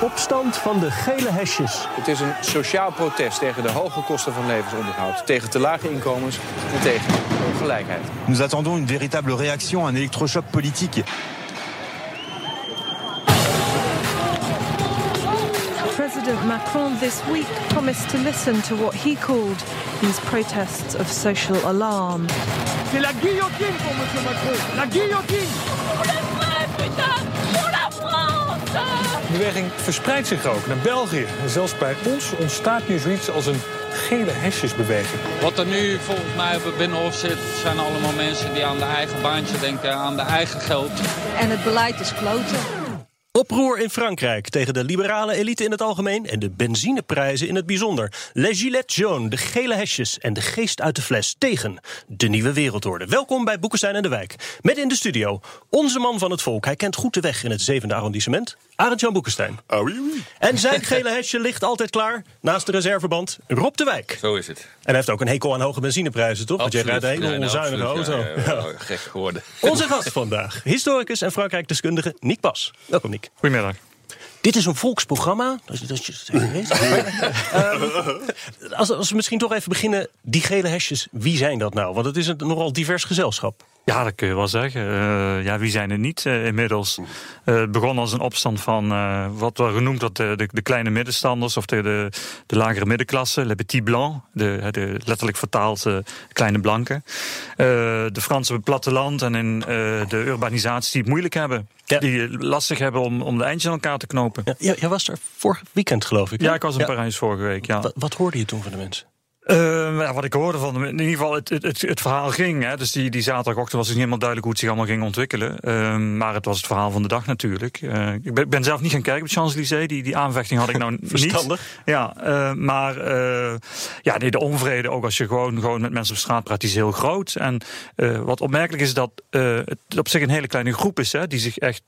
Opstand van de gele hesjes. Het is een sociaal protest tegen de hoge kosten van levensonderhoud, tegen te lage inkomens en tegen ongelijkheid. Nous attendons une véritable réaction, un électrochoc politique. President Macron this week promised to listen to what he called these protests of social alarm. C'est la guillotine pour M. Macron. La guillotine. Beweging verspreidt zich ook naar België. En zelfs bij ons ontstaat nu zoiets als een gele hesjesbeweging. Wat er nu volgens mij op het Binnenhof zit... zijn allemaal mensen die aan de eigen baantje denken, aan de eigen geld. En het beleid is kloten. Oproer in Frankrijk tegen de liberale elite in het algemeen en de benzineprijzen in het bijzonder. Les Gilets jaunes, de gele hesjes en de geest uit de fles tegen de nieuwe wereldorde. Welkom bij Boekenstein en de Wijk. Met in de studio onze man van het volk. Hij kent goed de weg in het zevende arrondissement. Arend-Jan Boekenstein. Ah, oui, oui. En zijn gele hesje ligt altijd klaar naast de reserveband Rob de Wijk. Zo is het. En hij heeft ook een hekel aan hoge benzineprijzen, toch? Want jij rijdt een hele nee, onzuinige absoluut. auto. Ja, ja, Ja. ja, gek geworden. Onze gast vandaag, historicus en Frankrijk-deskundige Nick Pas. Welkom, Nick. Goedemiddag. Dit is een volksprogramma. Dat, dat even weet. Ehm, als, als we misschien toch even beginnen. Die gele hesjes, wie zijn dat nou? Want het is een nogal divers gezelschap. Ja, dat kun je wel zeggen. Eh, ja, wie zijn er niet eh, inmiddels? Eh, het begon als een opstand van wat we genoemd dat de, de, de, kleine middenstanders of de, de, de lagere middenklasse, le petit blanc, de, de letterlijk vertaald uh, kleine blanken. de Fransen op het platteland en in de urbanisatie die het moeilijk hebben. Ja. Die lastig hebben om, om de eindjes aan elkaar te knopen. Ja, jij was er vorig weekend, geloof ik. Ja, ik was in Parijs vorige week. Ja. Wat, wat hoorde je toen van de mensen? Uh, ja, wat ik hoorde van in ieder geval, het, het, het verhaal ging. Hè, dus die, die zaterdagochtend was het niet helemaal duidelijk hoe het zich allemaal ging ontwikkelen. Uh, maar het was het verhaal van de dag natuurlijk. Uh, ik ben, ben, zelf niet gaan kijken op Champs-Élysées. Die, die aanvechting had ik nou Verstandig. niet. Ja, maar ja, nee, de onvrede, ook als je gewoon, gewoon met mensen op straat praat, die is heel groot. En wat opmerkelijk is dat het op zich een hele kleine groep is, hè, die zich echt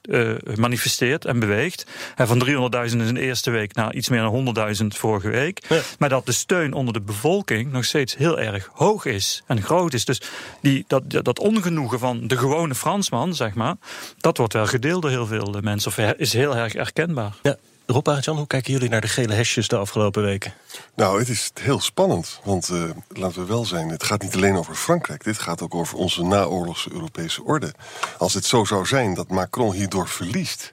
manifesteert en beweegt. van 300.000 in de eerste week naar iets meer dan 100.000 vorige week. Ja. Maar dat de steun onder de bevolking nog steeds heel erg hoog is en groot is. Dus die, dat, dat ongenoegen van de gewone Fransman, zeg maar, dat wordt wel gedeeld door heel veel mensen, of is heel erg herkenbaar. Ja. Rob Arjan, hoe kijken jullie naar de gele hesjes de afgelopen weken? Nou, het is heel spannend. Want uh, laten we wel zijn, het gaat niet alleen over Frankrijk. Dit gaat ook over onze naoorlogse Europese orde. Als het zo zou zijn dat Macron hierdoor verliest.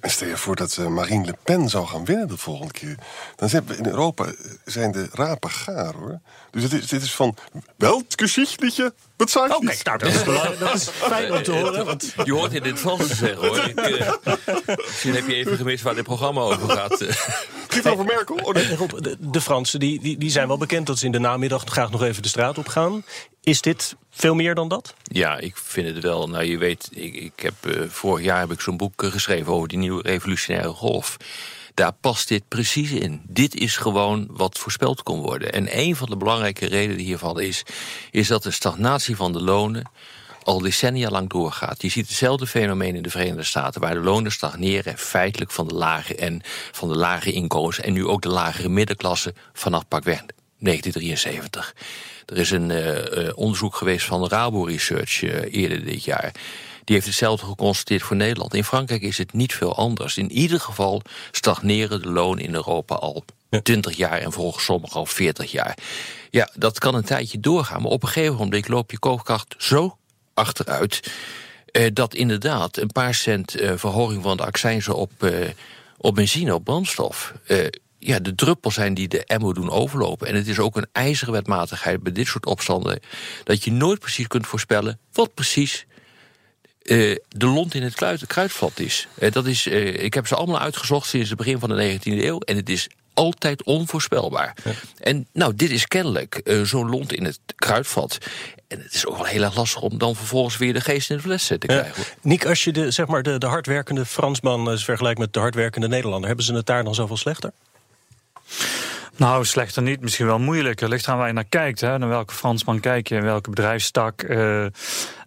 En stel je voor dat uh, Marine Le Pen zou gaan winnen de volgende keer. Dan zijn we in Europa zijn de rapen gaar hoor. Dus het is, dit is van Oh, kijk, nou, dat, is, dat is fijn om te horen. Want... Je hoort in dit Frans zeggen hoor. Ik, uh, misschien heb je even gemist waar dit programma over gaat. Giet over Merkel. Oh, nee. Rob, de, de Fransen die, die, die zijn wel bekend dat ze in de namiddag graag nog even de straat op gaan. Is dit veel meer dan dat? Ja, ik vind het wel. Nou, je weet, ik, ik heb, uh, vorig jaar heb ik zo'n boek geschreven over die nieuwe revolutionaire golf. Daar past dit precies in. Dit is gewoon wat voorspeld kon worden. En een van de belangrijke redenen hiervan is, is dat de stagnatie van de lonen al decennia lang doorgaat. Je ziet hetzelfde fenomeen in de Verenigde Staten, waar de lonen stagneren feitelijk van de lage en van de lage inkomens en nu ook de lagere middenklasse vanaf pakweg 1973. Er is een uh, onderzoek geweest van Rabo Research uh, eerder dit jaar. Die heeft hetzelfde geconstateerd voor Nederland. In Frankrijk is het niet veel anders. In ieder geval stagneren de lonen in Europa al 20 jaar en volgens sommigen al 40 jaar. Ja, dat kan een tijdje doorgaan, maar op een gegeven moment loop je koopkracht zo achteruit. Uh, dat inderdaad een paar cent uh, verhoging van de accijnzen op, uh, op benzine, op brandstof. ja, de druppel zijn die de emmer doen overlopen. En het is ook een ijzeren wetmatigheid bij dit soort opstanden. dat je nooit precies kunt voorspellen wat precies uh, de lont in het kruid, kruidvat is. Uh, dat is uh, ik heb ze allemaal uitgezocht sinds het begin van de 19e eeuw. En het is altijd onvoorspelbaar. Ja. En nou, dit is kennelijk zo'n lont in het kruidvat. En het is ook wel heel erg lastig om dan vervolgens weer de geest in de fles te krijgen. Ja. Nick, als je de, zeg maar de, de hardwerkende Fransman vergelijkt met de hardwerkende Nederlander... hebben ze het daar dan zoveel slechter? Nou, slechter niet. Misschien wel moeilijker. Ligt aan waar je naar kijkt. Hè. Naar welke Fransman kijk je, welke bedrijfstak. Uh,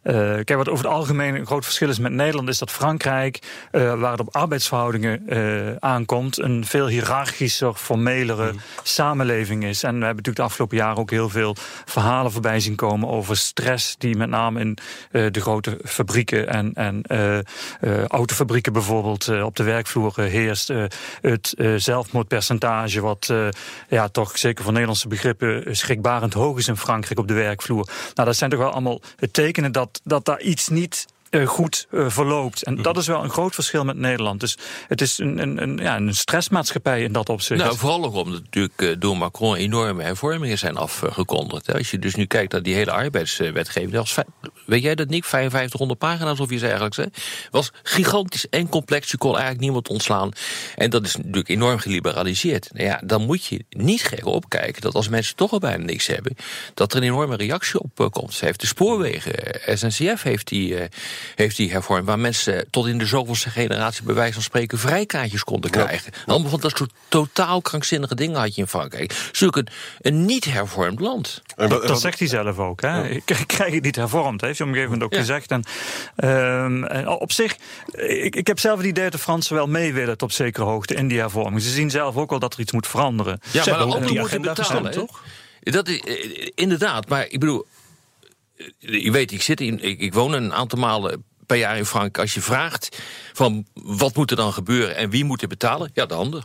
kijk, wat over het algemeen een groot verschil is met Nederland, is dat Frankrijk, uh, waar het op arbeidsverhoudingen uh, aankomt, een veel hiërarchischer, formelere mm. samenleving is. En we hebben natuurlijk de afgelopen jaren ook heel veel verhalen voorbij zien komen over stress, die met name in de grote fabrieken en, en autofabrieken bijvoorbeeld op de werkvloer heerst. het zelfmoordpercentage, wat ja, toch zeker voor Nederlandse begrippen schrikbarend hoog is in Frankrijk op de werkvloer. Nou, dat zijn toch wel allemaal tekenen dat dat, daar iets niet goed uh, verloopt. En dat is wel een groot verschil met Nederland. Dus het is een, een, een, ja, een stressmaatschappij in dat opzicht. Nou, vooral ook omdat natuurlijk uh, door Macron enorme hervormingen zijn afgekondigd. Als je dus nu kijkt naar die hele arbeidswetgeving. Was, weet jij dat, Nick? 5500 pagina's of iets eigenlijk. Hè? was gigantisch en complex. Je kon eigenlijk niemand ontslaan. En dat is natuurlijk enorm geliberaliseerd. Nou ja, dan moet je niet gek opkijken dat als mensen toch al bijna niks hebben... dat er een enorme reactie op komt. Ze heeft de spoorwegen. SNCF heeft die heeft hij hervormd. Waar mensen tot in de zoveelste generatie bij wijze van spreken vrijkaartjes konden krijgen. Ja. Allemaal van dat soort totaal krankzinnige dingen had je in Frankrijk. Zulk een, een niet hervormd land. Dat, dat, zegt hij zelf ook. Hè? Ja. Ik krijg het niet hervormd, heeft hij op een gegeven moment ook ja. gezegd. En, um, op zich, ik, ik heb zelf het idee dat de Fransen wel mee willen tot zekere hoogte in die hervorming. Ze zien zelf ook wel dat er iets moet veranderen. Ja, maar de anderen moeten betalen, toch? Dat is inderdaad, maar ik bedoel, je weet, ik, zit in, ik, ik woon een aantal malen per jaar in Frankrijk. Als je vraagt van wat moet er dan gebeuren en wie moet er betalen? Ja, de ander.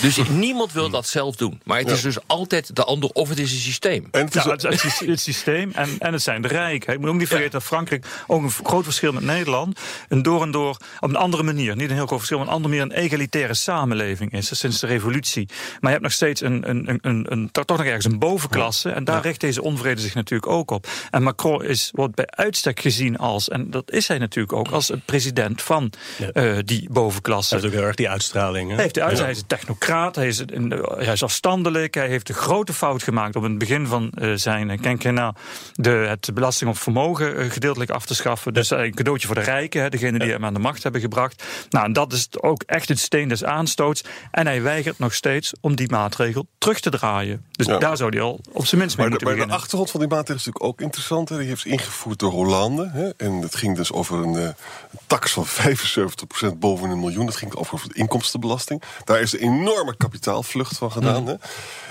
Dus niemand wil dat zelf doen. Maar het is dus altijd de ander of het is een systeem. En het, is ja, het, het, het, systeem en, en het zijn de rijken. Ik moet ook niet vergeten dat Frankrijk ook een groot verschil met Nederland. Een door en door op een andere manier. Niet een heel groot verschil, maar een andere manier een egalitaire samenleving is. Sinds de revolutie. Maar je hebt nog steeds een, een, een, een, een toch nog ergens een bovenklasse. En daar ja. richt deze onvrede zich natuurlijk ook op. En Macron is, wordt bij uitstek gezien als, en dat is hij natuurlijk ook, als het president van ja. uh, die bovenklasse. Hij heeft ook heel erg die uitstraling. Hè? Hij heeft de uitstraling, hij is een technocraat hij is, hij is afstandelijk, hij heeft een grote fout gemaakt op het begin van uh, zijn quinquennat de, het belasting op vermogen uh, gedeeltelijk af te schaffen. Dus een cadeautje voor de rijken, hè, degene die hem aan de macht hebben gebracht. Nou, en dat is ook echt het steen des aanstoots. En hij weigert nog steeds om die maatregel terug te draaien. Dus ja. daar zou hij al op zijn minst mee maar moeten beginnen. Maar de achtergrond van die maatregel is natuurlijk ook interessant. Hè. Die heeft ingevoerd door Hollande. Hè. En het ging dus over een, tax van 75% boven een miljoen. Dat ging over de inkomstenbelasting. Daar is een enorme kapitaalvlucht van gedaan. Hè?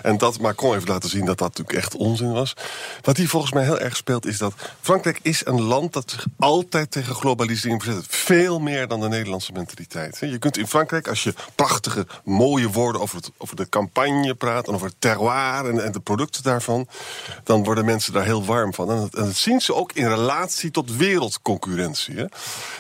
En dat Macron heeft laten zien dat dat natuurlijk echt onzin was. Wat hier volgens mij heel erg speelt is dat Frankrijk is een land dat zich altijd tegen globalisering verzet. Veel meer dan de Nederlandse mentaliteit. Je kunt in Frankrijk, als je prachtige, mooie woorden over, het, over de campagne praat en over het terroir en, en, de producten daarvan, dan worden mensen daar heel warm van. En dat, en dat zien ze ook in relatie tot wereldconcurrentie. Hè?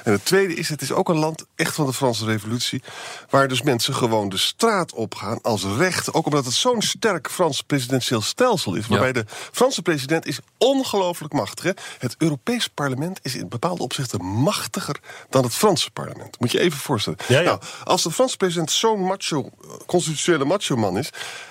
En het tweede is, het is ook een land echt van de Franse Revolutie, waar dus mensen gewoon de straat op gaan als recht. Ook omdat het zo'n sterk Frans presidentieel stelsel is. Waarbij ja. de Franse president is ongelooflijk machtig. Hè? Het Europees parlement is in bepaalde opzichten machtiger dan het Franse parlement. Moet je even voorstellen. Ja, ja. Nou, als de Franse president zo'n macho, constitutionele macho man is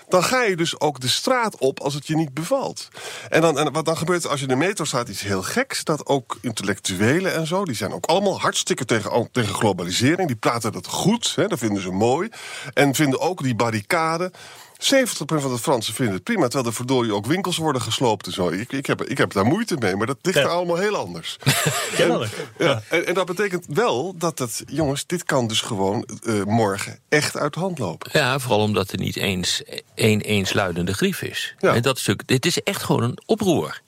dan ga je dus ook de straat op als het je niet bevalt. En, dan, en wat dan gebeurt als je in de metro staat, iets heel geks. Dat ook intellectuelen en zo, die zijn ook allemaal hartstikke tegen, tegen globalisering. Die praten dat goed, hè, dat vinden ze mooi. En vinden ook die barricade. 70% van de Fransen vinden het prima, terwijl er verdorie ook winkels worden gesloopt en zo. Ik, ik, heb, ik heb daar moeite mee, maar dat ligt ja. er allemaal heel anders. En, ja, en, en, dat betekent wel dat het, jongens, dit kan dus gewoon uh, morgen echt uit de hand lopen. Ja, vooral omdat er niet eens één eensluidende grief is. Ja. En dat is ook, dit is echt gewoon een oproer.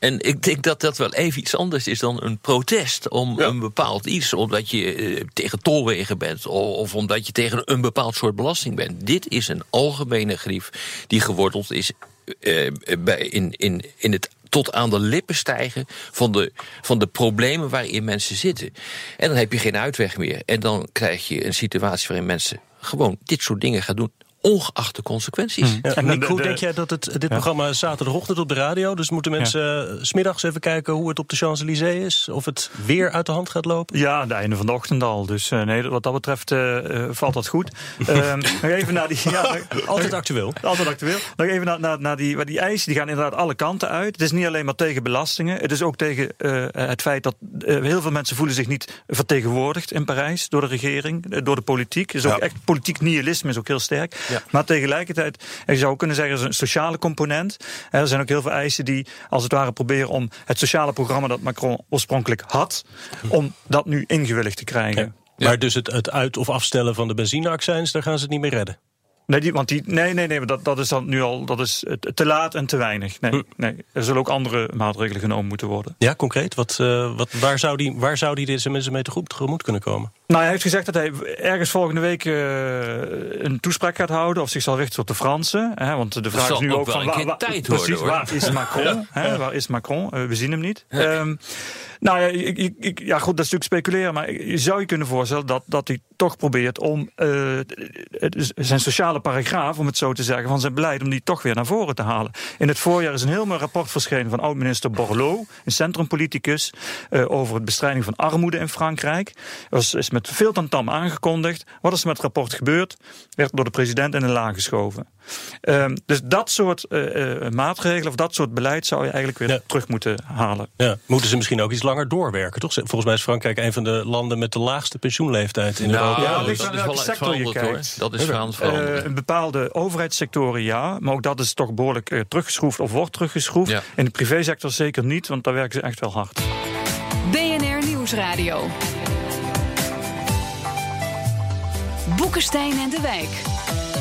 En ik denk dat dat wel even iets anders is dan een protest om ja. een bepaald iets. Omdat je uh, tegen tolwegen bent of, of, omdat je tegen een bepaald soort belasting bent. Dit is een algemene grief die geworteld is uh, bij, in, in, in het tot aan de lippen stijgen van de, van de problemen waarin mensen zitten. En dan heb je geen uitweg meer. En dan krijg je een situatie waarin mensen gewoon dit soort dingen gaan doen ongeacht de consequenties. Ja, en Nick, hoe denk jij dat het, dit ja. programma zaterdagochtend op de radio... dus moeten mensen ja. smiddags even kijken hoe het op de Champs-Élysées is... of het weer uit de hand gaat lopen? Ja, de einde van de ochtend al. Dus uh, nee, wat dat betreft uh, valt dat goed. um, nog even naar die... Ja, altijd actueel. Altijd actueel. Nog even naar, naar, naar die, die eisen, die gaan inderdaad alle kanten uit. Het is niet alleen maar tegen belastingen. Het is ook tegen uh, het feit dat heel veel mensen voelen zich niet vertegenwoordigd in Parijs... door de regering, door de politiek. Is ook echt, politiek nihilisme is ook heel sterk. Maar tegelijkertijd, je zou kunnen zeggen, er is een sociale component. Er zijn ook heel veel eisen die, als het ware, proberen om het sociale programma dat Macron oorspronkelijk had, om dat nu ingewilligd te krijgen. Maar dus het, het uit- of afstellen van de benzineaccijns, daar gaan ze het niet meer redden. Nee, die, want die, nee, nee, nee, dat, dat is dan nu al dat is te- laat en te weinig. Nee, nee, er zullen ook andere maatregelen genomen moeten worden. Ja, concreet. Wat, eh, wat, waar, zou die, waar zou die deze mensen mee tegemoet kunnen komen? Nou, hij heeft gezegd dat hij ergens volgende week eh, een toespraak gaat houden. Of zich zal richten tot de Fransen. Hè, want de vraag is nu ook van waar, tijd precies, worden, hoor. waar is Macron? Hè, waar is Macron? Eh, we zien hem niet. Ehm, nou ja, ik, ik, ja, goed, dat is natuurlijk speculeren. Maar je zou je kunnen voorstellen dat, dat hij toch probeert om eh, zijn sociale paragraaf, om het zo te zeggen, van zijn beleid, om die toch weer naar voren te halen. In het voorjaar is een heel mooi rapport verschenen van oud-minister Borloo, een centrumpoliticus, over het bestrijding van armoede in Frankrijk. Dat is met veel tamtam aangekondigd. Wat is er met het rapport gebeurd? Werd door de president in een laag geschoven. Ehm, dus dat soort eh, eh, maatregelen of dat soort beleid zou je eigenlijk weer terug moeten halen. Ja, moeten ze misschien ook iets langer doorwerken, toch? Volgens mij is Frankrijk een van de landen met de laagste pensioenleeftijd in Nou, Europa. ja, Dus- ligt aan welke sector je kijkt. Dat is. Eh, een bepaalde overheidssectoren ja, maar ook dat is toch behoorlijk eh, teruggeschroefd of wordt teruggeschroefd. Ja. In de privésector zeker niet, want daar werken ze echt wel hard. BNR Nieuwsradio. Boekenstein en de Wijk.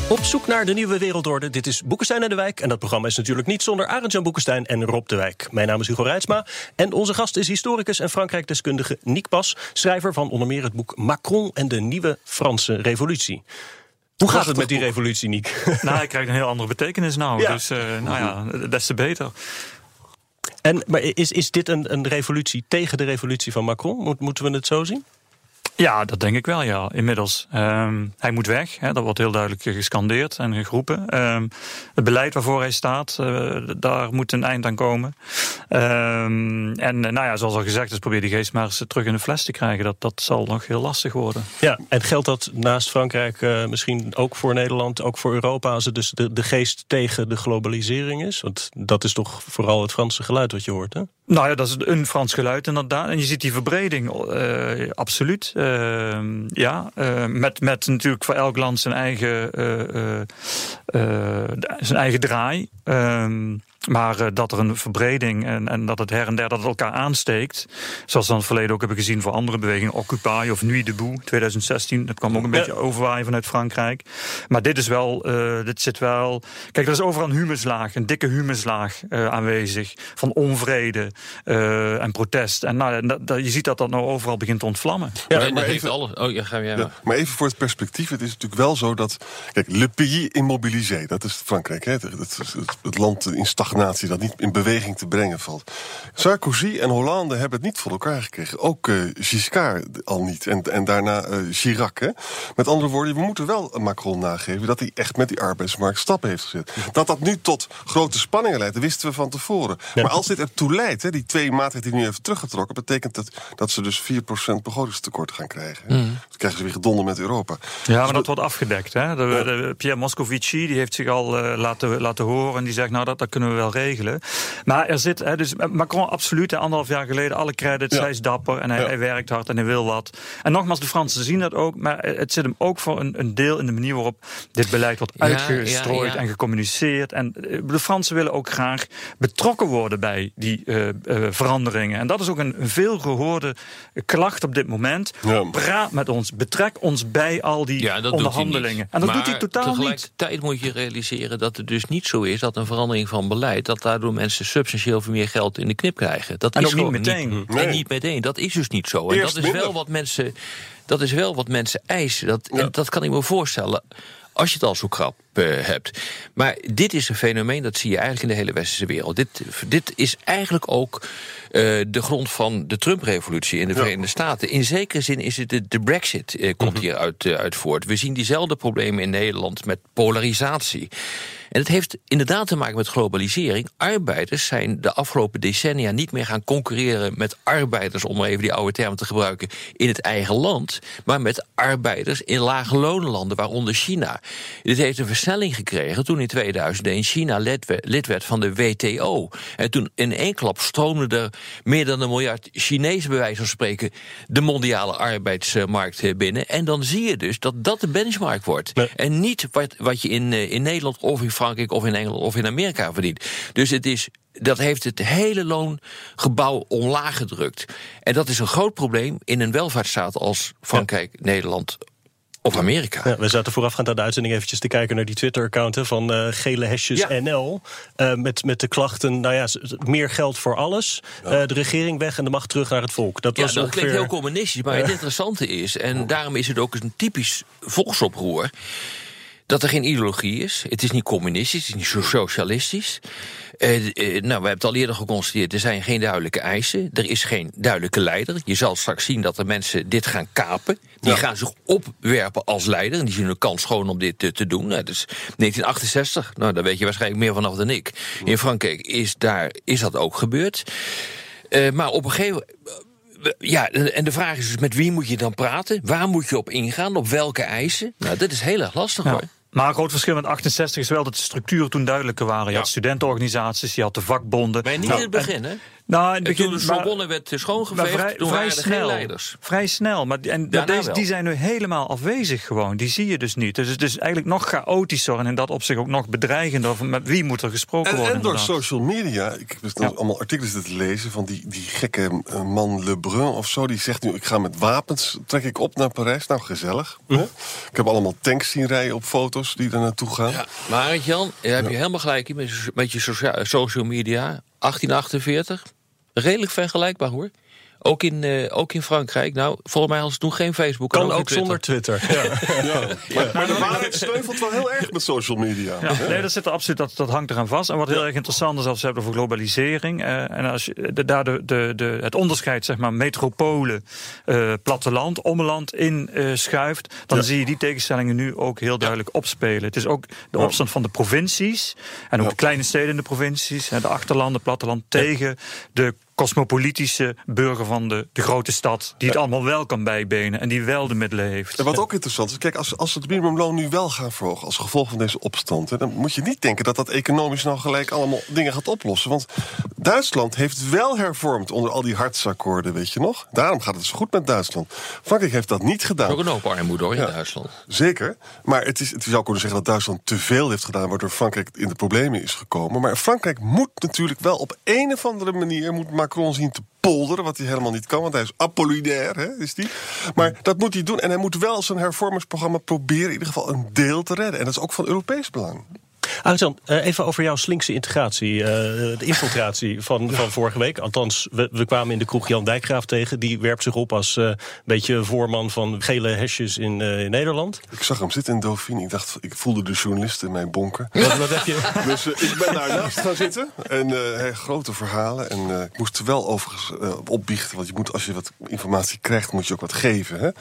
Op zoek naar de nieuwe wereldorde. Dit is Boekenstein en de Wijk. En dat programma is natuurlijk niet zonder Arend-Jan Boekenstein en Rob de Wijk. Mijn naam is Hugo Reitsma. En onze gast is historicus en Frankrijk-deskundige Nick Pas. Schrijver van onder meer het boek Macron en de Nieuwe Franse Revolutie. Hoe gaat het met die revolutie, Nick? nou, hij krijgt een heel andere betekenis nou. Ja. Dus eh, nou ja, des te beter. En, maar is, is dit een, een revolutie tegen de revolutie van Macron? Moet, moeten we het zo zien? Ja, dat denk ik wel, ja, inmiddels. Ehm, hij moet weg, hè, dat wordt heel duidelijk gescandeerd en geroepen. Ehm, het beleid waarvoor hij staat, eh, daar moet een eind aan komen. Ehm, en eh, nou ja, zoals al gezegd is, probeer die geest maar eens terug in de fles te krijgen. Dat, dat zal nog heel lastig worden. Ja, en geldt dat naast Frankrijk eh, misschien ook voor Nederland, ook voor Europa, als het dus de, de geest tegen de globalisering is? Want dat is toch vooral het Franse geluid wat je hoort, hè? Nou ja, dat is een Frans geluid inderdaad. En je ziet die verbreding, eh, absoluut. Ehm, ja, eh, met, met natuurlijk voor elk land zijn eigen, eh, eh, eh, zijn eigen draai. Ehm, maar eh, dat er een verbreding en, en dat het her en der dat het elkaar aansteekt. Zoals we in het verleden ook hebben gezien voor andere bewegingen. Occupy of Nuit debout 2016. Dat kwam ook een beetje overwaaien vanuit Frankrijk. Maar dit is wel, eh, dit zit wel... Kijk, er is overal een humuslaag, een dikke humuslaag eh, aanwezig. Van onvrede eh, en protest. En nou, dat- dat- je ziet dat dat nou overal begint te ontvlammen. Ja, maar even- alles. Oh, ja, ga jij Ja, maar. maar even voor het perspectief. Het is natuurlijk wel zo dat. Kijk, le pays immobilisé, dat is Frankrijk. Hè? Het, het, het- het land in stagnatie dat niet in beweging te brengen valt. Sarkozy en Hollande hebben het niet voor elkaar gekregen. Ook eh, Giscard al niet. En, en daarna eh, Chirac. Hè? Met andere woorden, we moeten wel Macron nageven dat hij echt met die arbeidsmarkt stappen heeft gezet. Dat dat nu tot grote spanningen leidt, wisten we van tevoren. Maar als dit ertoe leidt, hè, die twee maatregelen die nu heeft teruggetrokken, betekent dat dat ze dus 4% begrotingstekort gaan krijgen. Mhm. Dan krijgen ze weer gedonder met Europa. Ja, maar dat wordt afgedekt. Hè? De, de- Pierre Moscovici die heeft zich al eh, laten, laten horen. En die zegt, nou, dat, dat kunnen we wel regelen. Maar er zit, hè, dus Macron absoluut, anderhalf jaar geleden, alle credits. Ja. Hij is dapper en hij, Ja. hij werkt hard en hij wil wat. En nogmaals, de Fransen zien dat ook. Maar het zit hem ook voor een, een deel in de manier waarop dit beleid wordt Ja, uitgestrooid ja, ja. en gecommuniceerd. En eh, de Fransen willen ook graag betrokken worden bij die eh, eh, veranderingen. En dat is ook een veel gehoorde klacht op dit moment. Ja. Praat met ons, betrek ons bij al die Ja, dat doet hij onderhandelingen. niet. En dat maar doet hij totaal niet. tegelijkertijd moet je realiseren dat het dus niet zo is dat een verandering van beleid, dat daardoor mensen substantieel veel meer geld in de knip krijgen. Dat En is ook niet gewoon meteen. En Nee. niet meteen. Dat is dus niet zo. En dat is wel wat mensen. Dat is wel wat mensen eisen. Dat, Ja. en dat kan ik me voorstellen. Als je het al zo krap hebt. Maar dit is een fenomeen dat zie je eigenlijk in de hele westerse wereld. Dit, dit is eigenlijk ook eh, de grond van de Trump-revolutie in de Verenigde Staten. In zekere zin is het de, de Brexit eh, komt hier uit, eh, uit voort. We zien diezelfde problemen in Nederland met polarisatie. En het heeft inderdaad te maken met globalisering. Arbeiders zijn de afgelopen decennia niet meer gaan concurreren met arbeiders, om maar even die oude term te gebruiken, in het eigen land, maar met arbeiders in lage lonenlanden, waaronder China. Dit heeft een versnelling gekregen toen in 2001 China lid werd, van de WTO. En toen in één klap stroomden er meer dan een miljard Chinezen, bij wijze van spreken, de mondiale arbeidsmarkt binnen. En dan zie je dus dat dat de benchmark wordt. En niet wat, wat je in, in Nederland of in Frankrijk of in Engeland of in Amerika verdient. Dus het is dat heeft het hele loongebouw omlaag gedrukt. En dat is een groot probleem in een welvaartsstaat als Frankrijk, Nederland of Amerika. Ja, we zaten voorafgaand aan de uitzending eventjes te kijken naar die Twitter-account van uh, gele hesjes NL. Uh, met, met de klachten, nou ja, meer geld voor alles. Uh, de regering weg en de macht terug naar het volk. Dat, was dat ongeveer... klinkt heel communistisch, maar het interessante is... en daarom is het ook een typisch volksoproer dat er geen ideologie is. Het is niet communistisch, het is niet socialistisch. Uh, uh, nou, we hebben het al eerder geconstateerd, er zijn geen duidelijke eisen. Er is geen duidelijke leider. Je zal straks zien dat de mensen dit gaan kapen. Die ja. gaan zich opwerpen als leider. En die zien een kans gewoon om dit te, te doen. Nou, dus 1968, nou, daar weet je waarschijnlijk meer vanaf dan ik. In Frankrijk is, daar, is dat ook gebeurd. Uh, maar op een gegeven moment ja, en de vraag is dus met wie moet je dan praten? Waar moet je op ingaan? Op welke eisen? Nou, dat is heel erg lastig ja. hoor. Maar een groot verschil met 68 is wel dat de structuren toen duidelijker waren. Je ja. had studentenorganisaties, je had de vakbonden. Maar niet nou, in het begin, hè? Nou, in het begin, toen de Sorbonne werd schoongeveegd, vrij, toen vrij waren snel, leiders. Vrij snel, maar en ja, deze, nou die zijn nu helemaal afwezig gewoon. Die zie je dus niet. Dus het is eigenlijk nog chaotischer en in dat opzicht ook nog bedreigender. Met wie moet er gesproken en, worden? En door inderdaad. social media, ik heb dus ja. allemaal artikelen te lezen... van die, die gekke man Lebrun of zo, die zegt nu... ik ga met wapens, trek ik op naar Parijs. Nou, gezellig. Hm? Ik heb allemaal tanks zien rijden op foto's die er naartoe gaan. Ja, maar Jan, daar heb je helemaal gelijk in met, met je social media. 1848 redelijk vergelijkbaar hoor. Ook in, uh, ook in Frankrijk. Nou, volgens mij hadden ze toen geen Facebook. Kan ook, ook zonder Twitter. Ja. ja. Maar, maar de waarheid sneuvelt wel heel erg met social media. Ja. Nee, dat, zit er absoluut, dat, dat hangt eraan vast. En wat heel erg interessant is als we het hebben over globalisering. Uh, en als je de, daar de, de, de, het onderscheid, zeg maar, metropolen, uh, platteland, ommeland in schuift. Dan ja. zie je die tegenstellingen nu ook heel duidelijk opspelen. Het is ook de opstand van de provincies. En ook de kleine steden in de provincies. De achterlanden, platteland tegen de cosmopolitische burger van de, de grote stad. Die het allemaal wel kan bijbenen en die wel de middelen heeft. En wat ook interessant is, kijk, als, als we het minimumloon nu wel gaan verhogen als gevolg van deze opstand, hè, dan moet je niet denken dat dat economisch nou gelijk allemaal dingen gaat oplossen. Want Duitsland heeft wel hervormd onder al die hartsakkoorden, weet je nog? Daarom gaat het zo goed met Duitsland. Frankrijk heeft dat niet gedaan. Ook een hoop armoede hoor in ja, Duitsland. Zeker. Maar het, is, het zou kunnen zeggen dat Duitsland te veel heeft gedaan, waardoor Frankrijk in de problemen is gekomen. Maar Frankrijk moet natuurlijk wel op een of andere manier moet Macron zien te polderen, wat hij helemaal niet kan, want hij is apollinair, hè, is die. Maar dat moet hij doen en hij moet wel zijn hervormingsprogramma proberen in ieder geval een deel te redden. En dat is ook van Europees belang. Alexander, even over jouw slinkse integratie, uh, de infiltratie van, ja. van vorige week. Althans, we, we, kwamen in de kroeg Jan Dijkgraaf tegen. Die werpt zich op als uh, een beetje voorman van gele hesjes in, in, Nederland. Ik zag hem zitten in Dauphine. Ik dacht, ik voelde de journalist in mijn bonken. Wat, wat heb je? Dus ik ben daarnaast gaan zitten. En grote verhalen. En ik moest er wel overigens opbiechten. Want je moet, als je wat informatie krijgt, moet je ook wat geven. Hè? Ik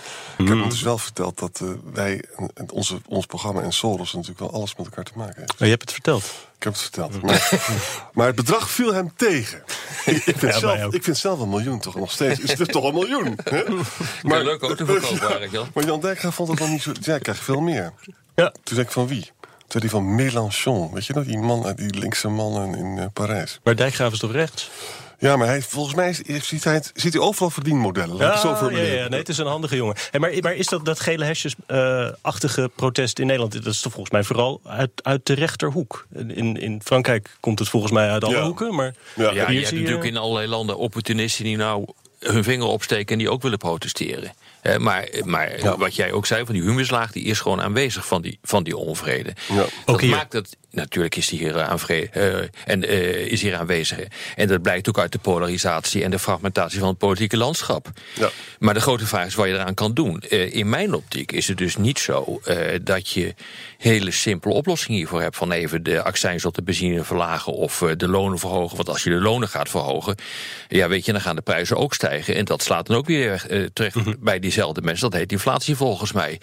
heb hem dus wel verteld dat wij, onze, ons programma en Soros natuurlijk wel alles met elkaar te maken heeft. Je hebt het verteld? Ik heb het verteld. Maar, maar het bedrag viel hem tegen. Ik, ik, vind, ja, zelf, ik vind zelf een miljoen toch nog steeds. Is het toch een miljoen? Hè? Maar leuk auto verkopen, ja, Maar Jan Dijkgraaf vond het dan niet zo... Ja, ik krijg veel meer. Ja. Toen zei ik van wie? Toen die van Mélenchon. Weet je nog, die man, die linkse man in uh, Parijs. Maar Dijkgraaf is toch rechts? Ja, maar hij, volgens mij ziet hij, ziet hij overal verdienmodellen. Ja, zo ja, ja, nee, het is een handige jongen. Hey, maar, maar is dat, dat gele hesjes-achtige uh, protest in Nederland... dat is toch volgens mij vooral uit, uit de rechterhoek? In, in Frankrijk komt het volgens mij uit alle ja. hoeken. Maar ja, ja je hebt natuurlijk in allerlei landen opportunisten... die nou hun vinger opsteken en die ook willen protesteren. Uh, maar maar ja. wat jij ook zei, van die humuslaag... die is gewoon aanwezig van die, van die onvrede. Ja. Dat maakt het... Natuurlijk is die hier, aanvrede, uh, en, uh, is hier aanwezig. En dat blijkt ook uit de polarisatie en de fragmentatie van het politieke landschap. Ja. Maar de grote vraag is wat je eraan kan doen. In mijn optiek is het dus niet zo dat je hele simpele oplossingen hiervoor hebt. Van even de accijns op de benzine verlagen of de lonen verhogen. Want als je de lonen gaat verhogen, ja weet je, dan gaan de prijzen ook stijgen. En dat slaat dan ook weer terecht mm -hmm. bij die diezelfde mensen. Dat heet inflatie volgens mij.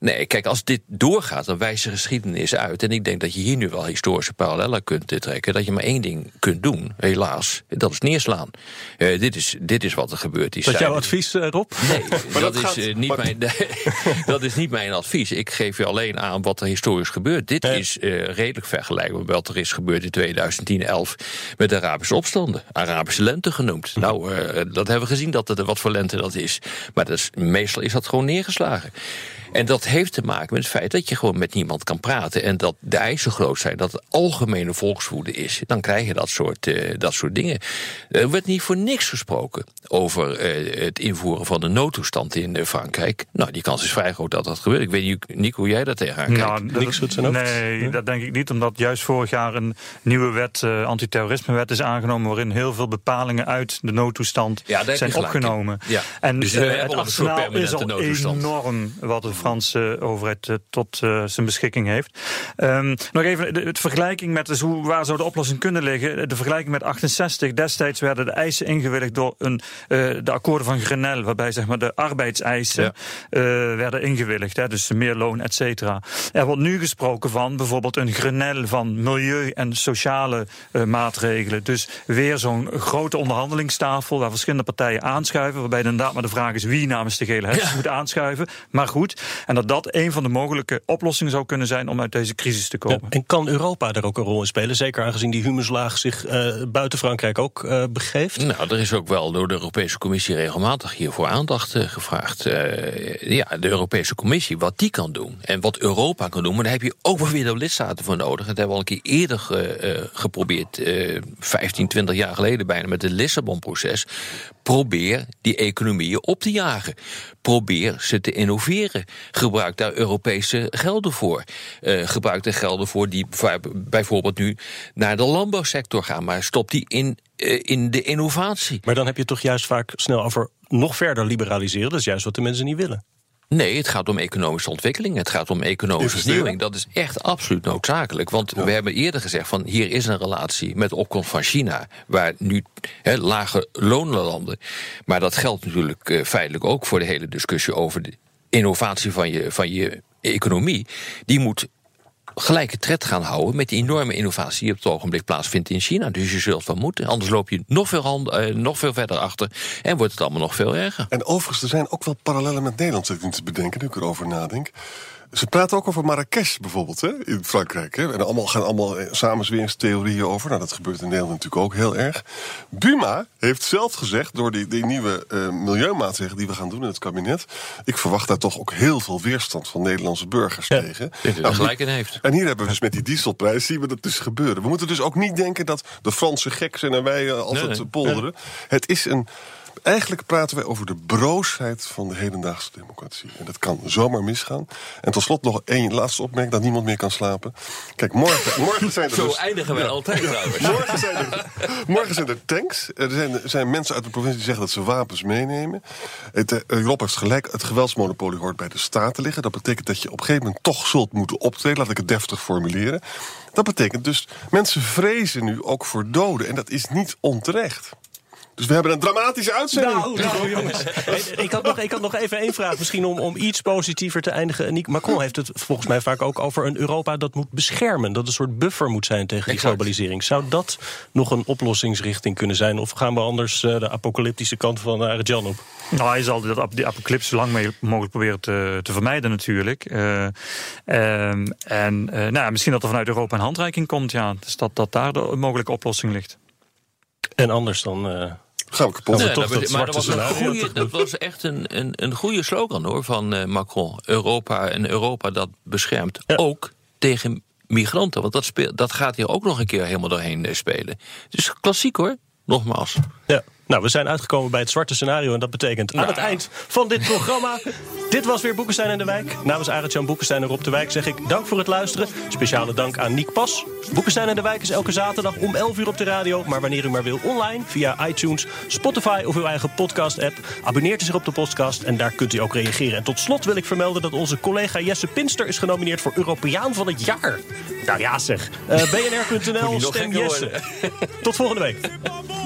Nee, kijk, als dit doorgaat, dan wijst de geschiedenis uit. En ik denk dat je hier nu wel historische parallellen kunt trekken. Dat je maar één ding kunt doen, helaas. Dat is neerslaan. Uh, dit, is, dit is wat er gebeurd is. Dat jouw advies, uh, Rob? Nee, maar dat, dat is, uh, niet mijn, dat is niet mijn advies. Ik geef je alleen aan wat er historisch gebeurt. Dit is redelijk vergelijkbaar met wat er is gebeurd in 2010, 11 met de Arabische opstanden. Arabische lente genoemd. Hm. Nou, dat hebben we gezien dat het wat voor lente dat is. Maar dat is, meestal is dat gewoon neergeslagen. En dat heeft te maken met het feit dat je gewoon met niemand kan praten. En dat de eisen groot zijn, dat het algemene volkswoede is. Dan krijg je dat soort, uh, dat soort dingen. Er werd niet voor niks gesproken over uh, het invoeren van de noodtoestand in uh, Frankrijk. Nou, die kans is vrij groot dat dat gebeurt. Ik weet niet, Nico, hoe jij daar tegenaan kijkt. Nou, niks goed zijn Nee, ja? dat denk ik niet. Omdat juist vorig jaar een nieuwe wet, antiterrorismewet, is aangenomen. waarin heel veel bepalingen uit de noodtoestand ja, zijn opgenomen. Ja. En dus het arsenaal is al enorm wat de Franse overheid tot uh, zijn beschikking heeft. Um, nog even de, de vergelijking met dus hoe, waar zou de oplossing kunnen liggen. De vergelijking met 68. Destijds werden de eisen ingewilligd door een, de akkoorden van Grenelle, waarbij zeg maar, de arbeidseisen ja. werden ingewilligd. Hè, dus meer loon, et cetera. Er wordt nu gesproken van bijvoorbeeld een Grenelle van milieu- en sociale maatregelen. Dus weer zo'n grote onderhandelingstafel waar verschillende partijen aanschuiven. Waarbij inderdaad maar de vraag is wie namens de gele hesjes ja. moet aanschuiven. Maar goed, en dat dat een van de mogelijke oplossingen zou kunnen zijn om uit deze crisis te komen. Ja, en kan Europa daar ook een rol in spelen? Zeker aangezien die humuslaag zich uh, buiten Frankrijk ook uh, begeeft? Nou, er is ook wel door de Europese Commissie regelmatig hiervoor aandacht uh, gevraagd. ja, de Europese Commissie, wat die kan doen en wat Europa kan doen. Maar daar heb je ook wel weer de lidstaten voor nodig. Dat hebben we al een keer eerder geprobeerd, 15, 20 jaar geleden bijna, met het Lissabon-proces. Probeer die economieën op te jagen. Probeer ze te innoveren. Gebruik daar Europese gelden voor. Uh, gebruik de gelden voor die bijvoorbeeld nu naar de landbouwsector gaan. Maar stop die in, uh, in de innovatie. Maar dan heb je toch juist vaak snel over nog verder liberaliseren. Dat is juist wat de mensen niet willen. Nee, het gaat om economische ontwikkeling. Het gaat om economische vernieuwing. Dat is echt absoluut noodzakelijk. Want ja. we hebben eerder gezegd van hier is een relatie met de opkomst van China, waar nu he, lage lonen landen. Maar dat geldt natuurlijk uh, feitelijk ook voor de hele discussie over de innovatie van je, van je economie. Die moet gelijke tred gaan houden met die enorme innovatie die op het ogenblik plaatsvindt in China. Dus je zult van moeten. Anders loop je nog veel, hand, uh, nog veel verder achter en wordt het allemaal nog veel erger. En overigens, er zijn ook wel parallellen met Nederland, zit ik te bedenken, nu ik erover nadenk. Ze praten ook over Marrakesh bijvoorbeeld hè, in Frankrijk. Hè. En allemaal gaan allemaal samenzweringstheorieën over. Nou, dat gebeurt in Nederland natuurlijk ook heel erg. Buma heeft zelf gezegd, door die, die nieuwe uh, milieumaatregelen die we gaan doen in het kabinet. Ik verwacht daar toch ook heel veel weerstand van Nederlandse burgers ja, tegen. Dat nou, gelijk in heeft. En hier hebben we dus met die dieselprijs, zien we dat dus gebeuren. We moeten dus ook niet denken dat de Fransen gek zijn en wij uh, altijd nee, nee. polderen. Nee. Het is een. Eigenlijk praten wij over de broosheid van de hedendaagse democratie. En dat kan zomaar misgaan. En tot slot nog één laatste opmerking dat niemand meer kan slapen. Kijk, morgen, morgen zijn er. Zo dus, eindigen wij ja, altijd trouwens. morgen, zijn er, morgen zijn er tanks. Er zijn, zijn mensen uit de provincie die zeggen dat ze wapens meenemen. Het, uh, Europa heeft gelijk. Het geweldsmonopolie hoort bij de staten liggen. Dat betekent dat je op een gegeven moment toch zult moeten optreden. Laat ik het deftig formuleren. Dat betekent dus, mensen vrezen nu ook voor doden. En dat is niet onterecht. Dus we hebben een dramatische uitzending. Nou, nou jongens. ik, had nog, ik had nog even één vraag. Misschien om, om iets positiever te eindigen. Macron heeft het volgens mij vaak ook over een Europa dat moet beschermen. Dat een soort buffer moet zijn tegen die exact. globalisering. Zou dat nog een oplossingsrichting kunnen zijn? Of gaan we anders uh, de apocalyptische kant van uh, Jan op? Nou, hij zal dat, die apocalypse zo lang mee, mogelijk proberen te, te vermijden natuurlijk. Uh, en nou ja, misschien dat er vanuit Europa een handreiking komt. Ja. Dus dat, dat daar de mogelijke oplossing ligt. En anders dan... Gaan we kapot. Nee, toch dat, maar dat was, een goeie, dat was echt een, een, een goede slogan hoor van uh, Macron. Europa en Europa dat beschermt. Ja. Ook tegen migranten. Want dat, speel, dat gaat hier ook nog een keer helemaal doorheen spelen. Dus klassiek hoor, nogmaals. Ja. Nou, we zijn uitgekomen bij het zwarte scenario. En dat betekent nou. aan het eind van dit programma. dit was weer Boekenstein in de Wijk. Namens Arend-Jan Boekenstein en Rob de Wijk zeg ik dank voor het luisteren. Speciale dank aan Niek Pas. Boekenstein in de Wijk is elke zaterdag om 11 uur op de radio. Maar wanneer u maar wil online via iTunes, Spotify of uw eigen podcast-app. Abonneert u zich op de podcast en daar kunt u ook reageren. En tot slot wil ik vermelden dat onze collega Jesse Pinster is genomineerd voor Europeaan van het jaar. Nou ja, zeg. Uh, BNR.nl, stem Jesse. Tot volgende week.